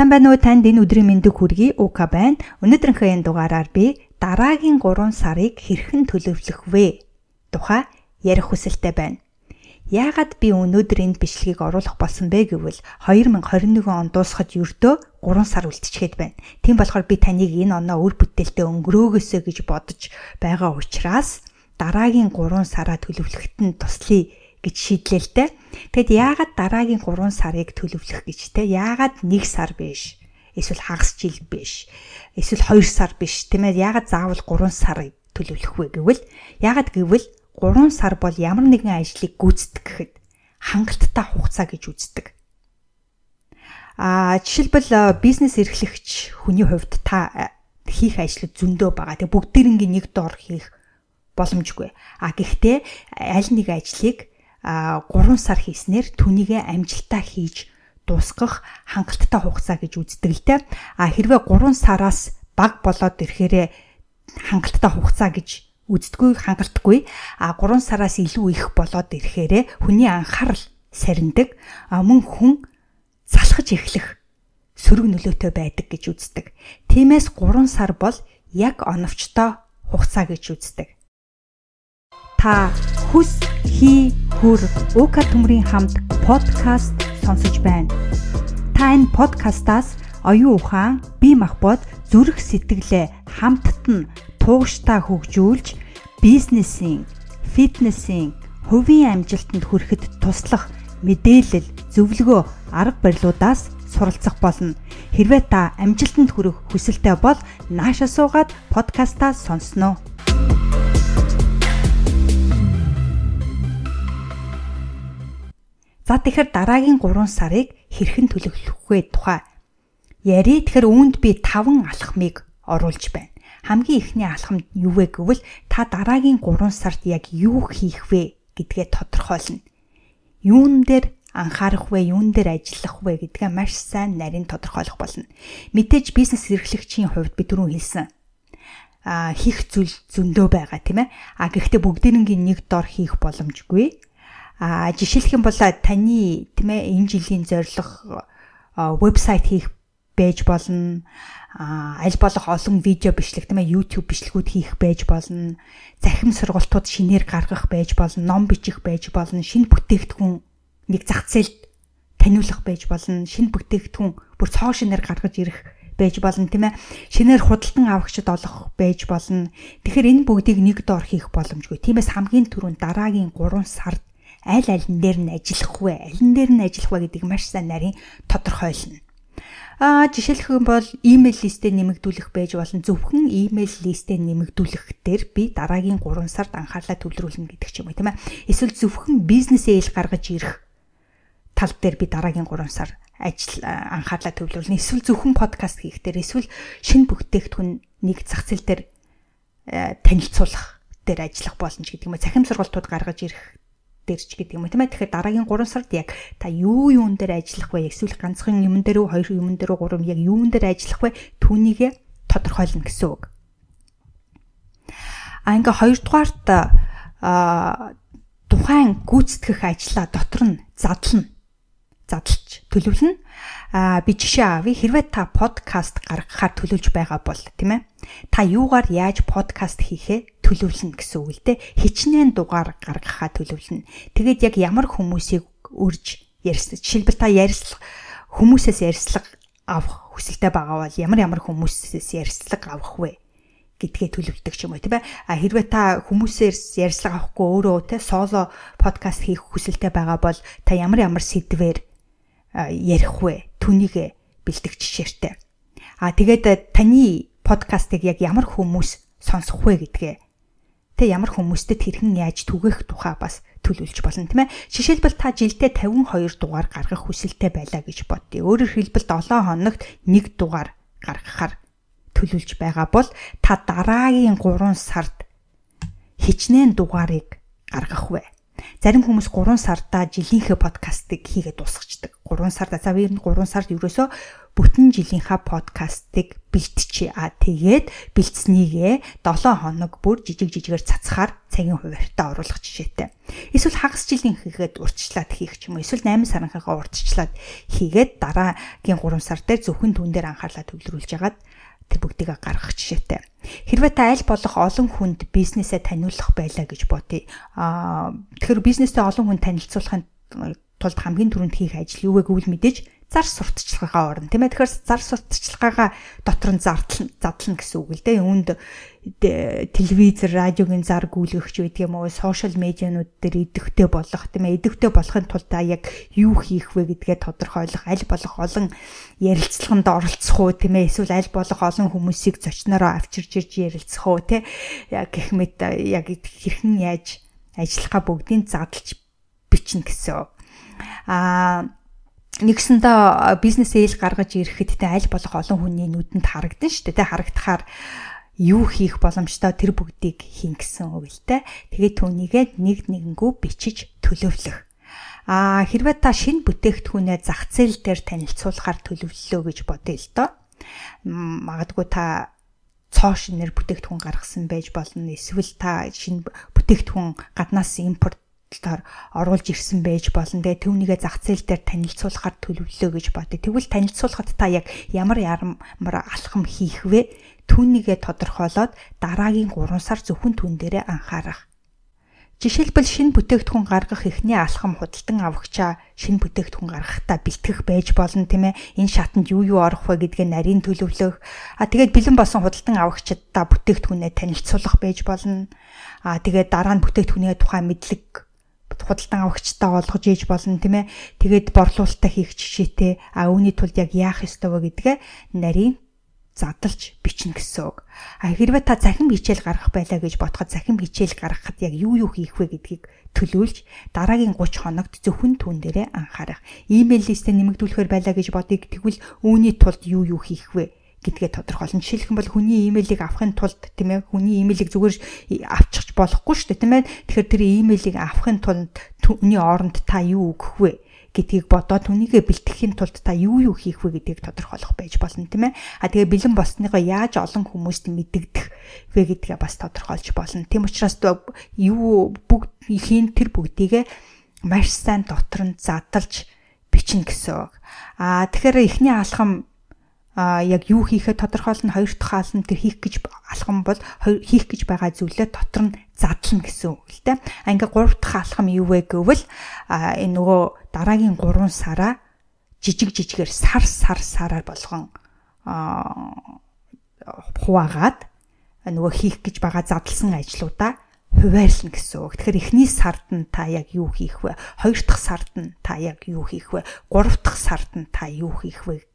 Сайн байна уу танд энэ өдрийн мэндийг хүргэе. Ука байна. Өнөөдрийнхөө энэ дугаараар би дараагийн 3 сарыг хэрхэн төлөвлөх вэ? Тухай ярих хүсэлтэй байна. Яагаад би өнөөдөр энэ бичлэгийг оруулах болсон бэ гэвэл 2021 он дуусахад ердөө 3 сар үлдчихэд байна. Тийм болохоор би таныг энэ оноо үр бүтээлтэй өнгөрөөгөөсэй гэж бодож байгаа учраас дараагийн 3 сараа төлөвлөхөд нь туслая гэж шийдлээ л дээ. Тэгэд яагаад дараагийн 3 сарыг төлөвлөх гэж те яагаад 1 сар биш? Эсвэл хагас жил биш. Эсвэл 2 сар биш. Тийм ээ яагаад заавал 3 сарыг төлөвлөх вэ гэвэл яагаад гэвэл 3 сар бол ямар нэгэн ажлыг гүйцэтгэх гэхэд хангалттай хугацаа гэж үздэг. А жишээлбэл бизнес эрхлэгч хүний хувьд та хийх ажлууд зөндөө байгаа. Тэг бүгдээрингийн нэг дор хийх боломжгүй. А гэхдээ аль нэг ажлыг 3 сар хийснээр түүнийгээ амжилтаа хийж дуусгах хангалттай хугацаа гэж үздэг л дээ. А хэрвээ 3 сараас баг болоод ирэхээрээ хангалттай хугацаа гэж үздэггүй хангалтгүй а 3 сараас илүү их болоод ирэхээрээ хүний анхаарал сарндаг мөн хүн залхаж эхлэх сөрөг нөлөөтэй байдаг гэж үздэг. Тиймээс 3 сар бол яг оновчтой хугацаа гэж үздэг та хүс хий хөр уука төмрийн хамт подкаст сонсож байна. Та энэ подкастаас оюун ухаан, бие махбод, зүрх сэтгэлээ хамтд нь тууштай хөгжүүлж бизнесийн, фитнесийн, хувийн амжилтанд хүрэхэд туслах мэдээлэл, зөвлөгөө, арга барилуудаас суралцах болно. Хэрвээ та амжилтанд хүрэх хүсэлтэй бол нааша суугаад подкастаа сонсноо. За тэгэхээр дараагийн 3 сарыг хэрхэн төлөвлөх вэ тухай яри. Тэгэхээр үүнд би 5 алхмыг оруулж байна. Хамгийн ихний алхам юу вэ гэвэл та дараагийн 3 сард яг юу хийх вэ гэдгээ тодорхойлно. Юун дээр анхаарах вэ, юун дээр ажиллах вэ гэдгээ маш сайн нарийн тодорхойлох болно. Мэдээж бизнес эрхлэгчийн хувьд би түрүүн хэлсэн а хийх зүйл зөндөө байгаа тийм ээ. А гэхдээ бүгдээрингийн нэг дор хийх боломжгүй. А жишээлх юм бол таны тийм ээ энэ жилийн зорилго вебсайт хийх байж болно. Аль болох олон видео бичлэг тийм ээ YouTube бичлэгүүд хийх байж болно. Захим сургалтууд шинээр гаргах байж болно. Ном бичих байж болно. Шинэ бүтээгдэхүүн нэг зах зээлд таниулах байж болно. Шинэ бүтээгдэхүүн бүр цоо шинээр гаргаж ирэх байж болно тийм ээ шинээр худалдан авахчд олох байж болно. Тэгэхээр энэ бүгдийг нэг доор хийх боломжгүй. Тиймээс хамгийн түрүүнд дараагийн 3 сард аль алин дээр нь ажиллах вэ? Алин дээр нь ажиллах вэ гэдгийг маш сайн нарийн тодорхойлно. Аа жишээлх юм бол имэйл листээ нэмэгдүүлэх байж болно. Зөвхөн имэйл листээ нэмэгдүүлэх дээр би дараагийн 3 сард анхаарлаа төвлөрүүлнэ гэдэг ч юм уу тийм ээ. Эсвэл зөвхөн бизнес ээл гаргаж ирэх тал дээр би дараагийн 3 сар ажил анхаарлаа төвлөрүүлнэ. Эсвэл зөвхөн подкаст хийх дээр эсвэл шинэ бүтээгдэхүүн нэг зах зээл дээр танилцуулах дээр ажиллах болно ч гэдэг юм уу. Цахим сургалтууд гаргаж ирэх дээр ч гэдэг юм уу тийм ээ. Тэгэхээр дараагийн 3 сард яг та юу юун дээр ажиллах вэ? Эсвэл ганцхан юм дээр үү, хоёр юм дээр үү, гурав яг юун дээр ажиллах вэ? Түүнийгээ тодорхойлно гэсэн үг. А ингээ хоёрдугаарт а тухайн гүйцэтгэх ажлаа дотор нь задлана. Задлж төлөвлөнө. А би жишээ авъя. Хэрвээ та подкаст гаргахаар төлөвлөж байгаа бол тийм ээ. Та юугаар яаж подкаст хийхээ төлөвлөнө гэсэн үг л дээ. Хичнээн дугаар гаргахаа төлөвлөнө. Тэгээд яг ямар хүмүүсийг үрж ярьсан. Жишээлбэл та ярьслах хүмүүсээс ярьслага авах хүсэлтэй байгаа бол ямар ямар хүмүүсээс ярьслага авах вэ? гэдгээ төлөвлөдөг юм уу тийм ээ. А хэрвээ та хүмүүсээс ярьслага авахгүй өөрөө те соло подкаст хийх хүсэлтэй байгаа бол та ямар ямар сэдвээр ярих вэ? Түүнийг бэлдэх жишээртэй. А тэгээд таны подкастыг яг ямар хүмүүс сонсох вэ гэдгээ тэ ямар хүмүүстэд хэрхэн яаж түгэх тухай бас төлөвлөж болно тийм ээ. Жишээлбэл та жилдээ 52 дугаар гаргах хүсэлтэй байлаа гэж бодъё. Өөрөөр хэлбэл 7 хоногт 1 дугаар гаргахаар төлөвлөж байгаа бол та дараагийн 3 сард хичнээн дугаарыг гаргах вэ. Зарим хүмүүс 3 сардаа жилийнхээ подкастыг хийгээд дуусгачдаг. 3 сард за нь 3 сард ерөөсөө бүтэн жилийнхаа подкастыг бэлтчихье. А тэгээд бэлтснийгээ 7 хоног бүр жижиг жижигээр цацхаар цагийн хуваарьтаа оруулах жишээтэй. Эсвэл хагас жилийн хийгээд урьдчилаад хийх ч юм уу. Эсвэл 8 сарынхаа урьдчилаад хийгээд дараагийн 3 сар дээр зөвхөн түн дээр анхаарлаа төвлөрүүлж ягаад тэр бүгдийг гаргах жишээтэй. Хэрвээ та аль болох олон хүнд бизнесээ таниулах байлаа гэж бодъё. Аа тэгэхээр бизнесээ олон хүнд танилцуулахын тулд хамгийн түрүүнд хийх ажил юу вэ гэвэл мэдээж зар сурталчилгаагаа орно. Тийм ээ тэгэхээр зар сурталчилгаагаа дотор нь зардал задлна гэсэн үг л дээ. Үүнд телевиз радиогийн зар гүйлгэгч байдаг юм уу сошиал медианууд дээр идэвхтэй болох тийм ээ идэвхтэй болохын тулд яг юу хийх вэ гэдгээ тодорхойлох аль болох олон ярилцлаганд оролцох уу тийм ээ эсвэл аль болох олон хүмүүсийг зочнороо авчирж ирж ярилцах уу тийм гэх мэт яг хэрхэн яаж ажиллахаа бүгдийг задлж бичнэ гэсэн. Аа нэгсэндээ бизнес ээл гаргаж ирэхэд тэ аль болох олон хүний нүдэнд харагдан шүү дээ. Тэ харагдахаар юу хийх боломжтой тэр бүгдийг хийн гэсэн үг л тэ. Тэгээд түүнийгээ нэг нэгэнгүү бичиж төлөвлөх. Аа хэрвээ та шинэ бүтээгдэхүүнээ зах зээл дээр танилцуулахаар төлөвлөлөө гэж бодъё л доо. Магадгүй та цоо шинээр бүтээгдэхүүн гаргасан байж болно. Эсвэл та шинэ бүтээгдэхүүн гаднаас импорт талаар оруулж ирсэн байж болно. Тэгээ түүнийгээ зах зээл дээр танилцуулахар төлөвлөлөө гэж бодъё. Тэгвэл танилцуулахад та яг ямар ямар алхам хийх вэ? Түүнийгээ тодорхойлоод дараагийн 3 сар зөвхөн түн дээрээ анхаарах. Жишээлбэл шинэ бүтээгдэхүүн гаргах эхний алхам худалдан авахчаа шинэ бүтээгдэхүүн гаргахтаа бэлтгэх байж болно тийм ээ. Энэ шатанд юу юу орох вэ гэдгээ нарийн төлөвлөх. А тэгээд бэлэн болсон худалдан авахчдаа бүтээгдэхүүнээ танилцуулах байж болно. А тэгээд дараа нь бүтээгдэхүүний тухай мэдлэг худалдан авахчтай олгож ийж болно тийм ээ. Тэгээд борлуулалтаа хийх жишээтэй а үүний тулд яг яах ёстой вэ гэдгээ нарийн задлж бичнэ гэсэн үг. А хэрвээ та захин хичээл гаргах байлаа гэж бодоход захин хичээл гаргахад яг юу юу хийх вэ гэдгийг төлөөлж дараагийн 30 хоногт зөвхөн түүн дээрээ анхаарах. Имэйл листэ нэмэгдүүлэхээр байлаа гэж бодъё тэгвэл үүний тулд юу юу хийх вэ? Гэдгээ тодорхойлно. Жишээлх юм бол хүний имэйлийг авахын тулд тийм ээ хүний имэйлийг зүгээр авчихж болохгүй шүү дээ тийм ээ. Тэгэхээр тэр имэйлийг авахын тулд түүний оронд та юу өгөх вэ? гэдгийг бодоод түүнийгээ бэлтгэхийн тулд та юу юу хийх вэ гэдгийг тодорхойлох байж болно тийм ээ. А тэгээ бэлэн болсныгоо яаж олон хүмүүст мэдэгдэх вэ гэдгээ бас тодорхойлж болно. Тийм учраас юу бүгд хийн тэр бүгдийгээ маш сайн дотор нь задлж бичнэ гэсэн үг. А тэгэхээр эхний алхам а яг юу хийхэд тодорхойлно хоёр дахь хаална тэр хийх гэж алхам бол хийх гэж байгаа зүйлээ дотор нь задлна гэсэн үг л дээ. А ингээ гурав дахь алхам юу вэ гэвэл а энэ нөгөө дараагийн 3 сараа жижиг жижигээр сар сар сараар болгон хуваагаад нөгөө хийх гэж байгаа задлсан ажлуудаа хуваарлна гэсэн үг. Тэгэхээр эхний сард нь та яг юу хийх вэ? Хоёр дахь сард нь та яг юу хийх вэ? Гурав дахь сард нь та юу хийх вэ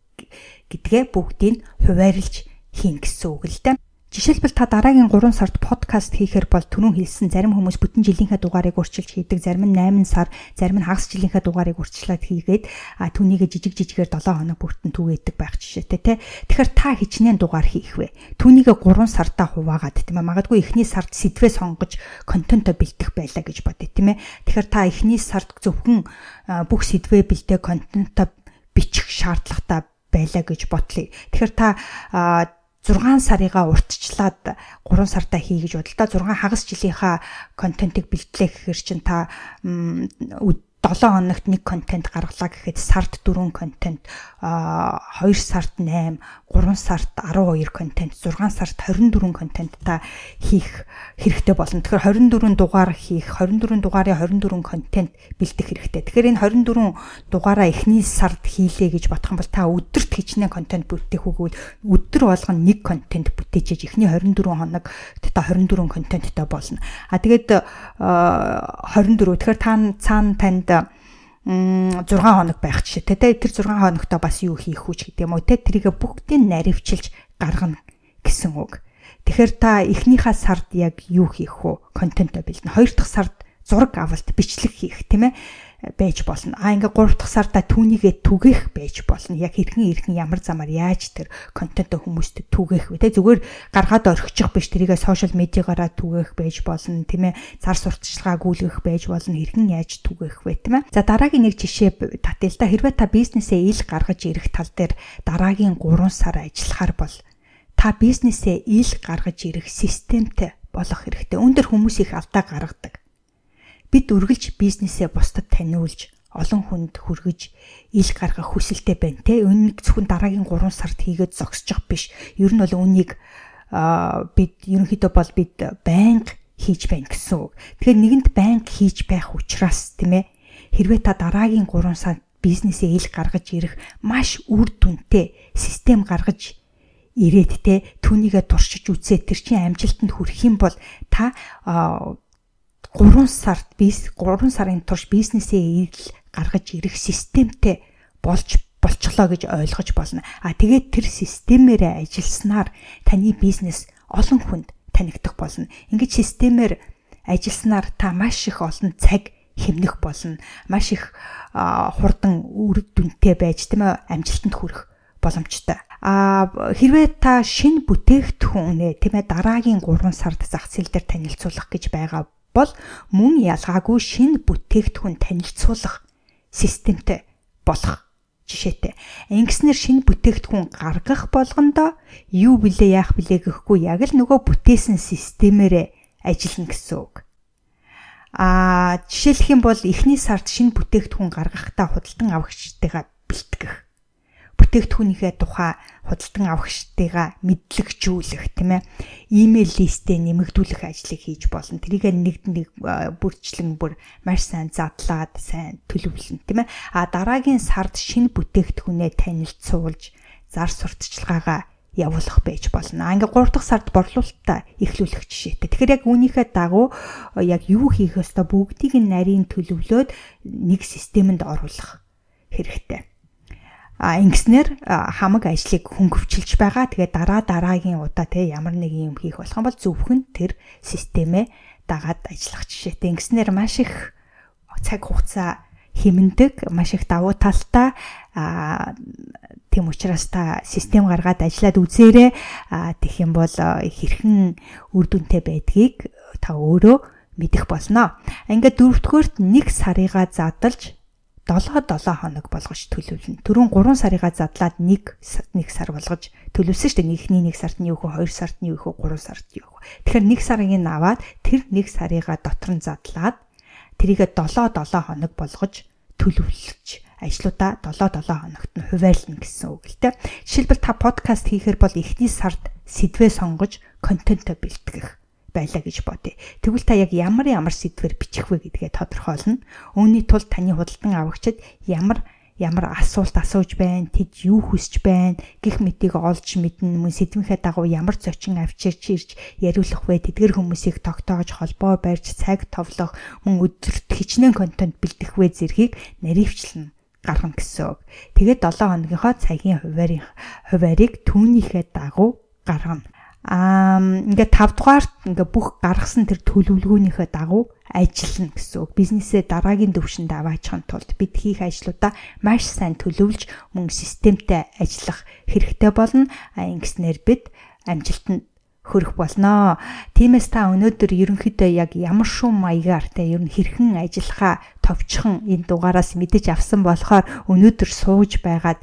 гэдгээ бүгдийг хуваарлж хийн гэсэн үг л дээ. Жишээлбэл та дараагийн 3 сард подкаст хийхээр бол түрүүн хэлсэн зарим хүмүүс бүтэн жилийнхээ дугаарыг урьдчилж хийдэг, зарим нь 8 сар, зарим нь хагас жилийнхээ дугаарыг урьдчилаад хийгээд а түүнийгээ жижиг жижигээр 7 хоног бүртэн түгээдэг байх жишээтэй те. Тэгэхээр та хичнээн дугаар хийх вэ? Түүнийгээ 3 сартаа хуваагаад тийм ээ. Магадгүй эхний сард сэдвээ сонгож контентоо бэлдэх байлаа гэж бодъё тийм ээ. Тэгэхээр та эхний сард зөвхөн бүх сэдвээ бэлдээ контентоо бичих шаардлагатай байлаа гэж бодлоо. Тэгэхээр та 6 сарыгаа уртчлаад 3 сартаа хий гэж бодлоо. 6 хагас жилийнхаа контентыг бэлтлээ гэхээр чин та 7 хоногт нэг контент гаргалаа гэхэд сард 4 контент, 2 сард 8, 3 сард 12 контент, 6 сард 24 контент та хийх хэрэгтэй болно. Тэгэхээр 24 дугаар хийх, 24 дугаарын 24 контент бэлдэх хэрэгтэй. Тэгэхээр энэ 24 дугаараа эхний сард хийлээ гэж бодох юм бол та өдөрт хичнээн контент бүтээх үгвэл өдөр болгоно нэг контент бүтээчээж эхний 24 хоног та 24 контенттай болно. А тэгээд 24 тэгэхээр та цаана танд 6 хоног байх жишээ тэ тэр 6 хоногтой бас юу хийх үү гэдэг юм уу тэ тэрийг бүгдийг наривчилж гаргана гэсэн үг. Тэгэхээр та эхнийхээ сард яг юу хийх вэ? Контентоо бэлдэнэ. Хоёр дахь сард зураг авалт бичлэг хийх тийм ээ. Байж болно. А ингээ 3 дахь сарда түүнийгээ түгэх байж болно. Яг хэрхэн хэрхэн ямар замаар яаж тэр контентоо хүмүүст түгэх вэ? Тэ зүгээр гаргаад орхичих биш тэрийгээ сошиал медиагаараа түгэх байж болно. Тийм ээ. Зар сурталчилгаа гүйлгэх байж болно. Хэрхэн яаж түгэх вэ? Тийм ээ. За дараагийн нэг жишээ татъя л да. Хэрвээ та бизнесээ ил гаргаж ирэх тал дээр дараагийн 3 сар ажиллахаар бол та бизнесээ ил гаргаж ирэх системтэй болох хэрэгтэй. Өндөр хүмүүс их алдаа гаргадаг Бид үргэлж бизнесээ бусдад таниулж, олон хүнд хүргэж ил гаргах хүсэлтэй байна те. Үүнийг зөвхөн дараагийн 3 сард хийгээд зогсчих биш. Ер нь бол үүнийг бид ерөнхийдөө бол бид байнга хийж байна гэсэн үг. Тэгэхээр нэгэнд байнга хийж байх учраас тийм ээ хэрвээ та дараагийн 3 сард бизнесээ ил гаргаж ирэх маш үр дүнтэй систем гаргаж ирээд те түүнийгээ туршиж үзээ тэр чинь амжилтанд хүрэх юм бол та 3 сард бис 3 сарын турш бизнесээ ил гаргаж ирэх системтэй болж болчихлоо гэж ойлгож болно. А тэгээд тэр системээрээ ажилласнаар таны бизнес олон хүнд танигдах болно. Ингээд системээр ажилласнаар та маш их олон цаг хэмнэх болно. Маш их хурдан үр дүнтэй байж тийм ээ амжилтанд хүрэх боломжтой. А хэрвээ та шинэ бүтээгдэхүүнээ тийм ээ дараагийн 3 сард зах зээл дээр танилцуулах гэж байгаа бол мөн ялгаагүй шинэ бүтээгдэхүүн танилцуулах системтэй болох жишээтэй. Ингэснээр шинэ бүтээгдэхүүн гаргах болгондоо юу блэ яах блэ гэхгүй яг л нөгөө бүтээсэн системээрээ ажиллана гэсэн үг. А жишээлх юм бол эхний сард шинэ бүтээгдэхүүн гаргахдаа худалдан авагчдыгаа бэлтгэх бүтээгдэхүүнийхээ тухай худалдан авахчдыгаа мэдлэгжүүлэх тийм ээ имэйл листээ нэмэгдүүлэх ажлыг хийж болно. Тэрийг нэг нэг бүрчлэн бүр маш сайн задлаад сайн төлөвлөн тийм ээ. А дараагийн сард шинэ бүтээгдэхүүнээ танилцуулж зар сурталчилгаагаа явуулах байж болно. Ингээ 3 дахь сард борлуулалтаа эхлүүлэх жишээтэй. Тэгэхээр яг үүнийхээ дагуу яг юу хийх ёстой бүгдийг нь нарийн төлөвлөөд нэг системэнд оруулах хэрэгтэй а ингэснээр хамаг ажлыг хөнгөвчилж байгаа. Тэгээ дараа дараагийн удаа те ямар нэг юм хийх болох юм бол зөвхөн тэр системээ дагаад ажиллах жишээтэй. Ингэснээр маш их цаг хугацаа хэмндэг, маш их давуу талтай а тийм учраас та систем гаргаад ажиллаад үзээрэй. А тэгэх юм бол хэрхэн үр дүнтэй байдгийг та өөрөө мэдэх болно. Ингээд дөрөвдүгээрт нэг сарыгаа задалж 7-7 хоног болгож төлөвлөнө. Түрүүн 3 сарыгаа задлаад 1 1 сар болгож төлөвсөн шүү дээ. Нэгний 1 сард нь юу хөө 2 сард нь юу хөө 3 сард юу хөө. Тэгэхээр 1 сарыг нь аваад тэр 1 сарыгаа дотор нь задлаад тэрийгэ 7-7 хоног болгож төлөвлөж ажлуудаа 7-7 хоногт нь хуваарлна гэсэн үг л дээ. Жишээлбэл та подкаст хийхээр бол эхний сард сэдвээ сонгож контентоо бэлтгэх байлаа гэж бодъё. Тэгвэл та яг ямар ямар сэдвэр бичих вэ гэдгээ тодорхойлно. Үүний тулд таны худалдан авагчид ямар ямар асуулт асууж байна, тэд юу хүсэж байна, гих мэтийг олж мэднэ, мөн сэдвийнхээ дагуу ямар зочин авчирч ирж яриулах вэ, тэдгэр хүмүүсийг тогтоож холбоо барьж цаг товлох, мөн өдөрт хичнээн контент бэлдэх вэ зэргийг наривчлна гаргана гэсэн үг. Тэгээд 7 хоногийнхоо цагийн хуваарийн хуваарийг түүнийхээ дагуу гаргана аа ингээд 5 дугаарт ингээд бүх гаргасан тэр төлөвлөгөөнийхөө дагуу ажиллана гэсэн үг. Бизнесээ дараагийн төвшөнд аваачихын тулд бид хийх ажлуудаа маш сайн төлөвлөж мөн системтэй ажиллах хэрэгтэй болно. А ингэснээр бид амжилтанд хөрөх болноо. Тиймээс та өнөөдөр ерөнхийдөө яг ямар шум маягаар те ер нь хэрхэн ажиллахаа товчхон энэ дугаараас мэдэж авсан болохоор өнөөдөр сууж байгаад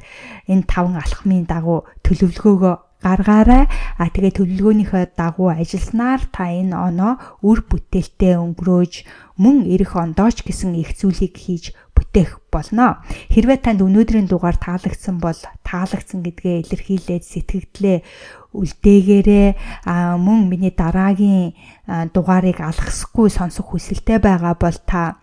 энэ таван алхмын дагуу төлөвлөгөөгөө гаргаарай. А тэгээ төлөвлөгөөнийхөө дагуу ажилласнаар та энэ оноо үр бүтээлтэй өнгөрөөж мөн эх ондооч гэсэн их зүйлийг хийж бүтээх болно. Хэрвээ танд өнөөдрийн дугаар таалагдсан бол таалагдсан гэдгээ илэрхийлээд сэтгэгдлээ үлдээгээрээ мөн миний дараагийн дугаарыг алгасахгүй сонсох хүсэлтэй байгаа бол та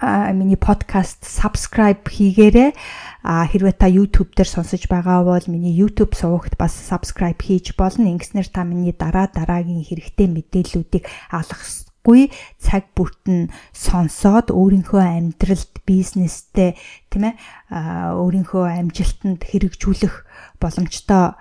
миний подкаст subscribe хийгээрэй. А хэрвээ та YouTube дээр сонсож байгаа бол миний YouTube сувагт бас subscribe хийж болно. Ингэснээр та миний дараа дараагийн хэрэгтэй мэдээллүүдийг алгасгүй цаг бүртэн сонсоод өөрийнхөө амьдралд бизнестэй тийм ээ өөрийнхөө амжилтанд хэрэгжүүлэх боломжтой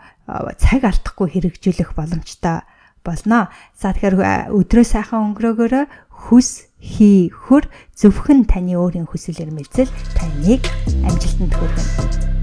цаг алдахгүй хэрэгжүүлэх боломжтой болно. За тэгэхээр өдрөө сайхан өнгөрөөгөөрөө хүс хий хөр зөвхөн таны өөрийн хүсэл эрмэлзэл таныг амжилтанд хүргэнэ.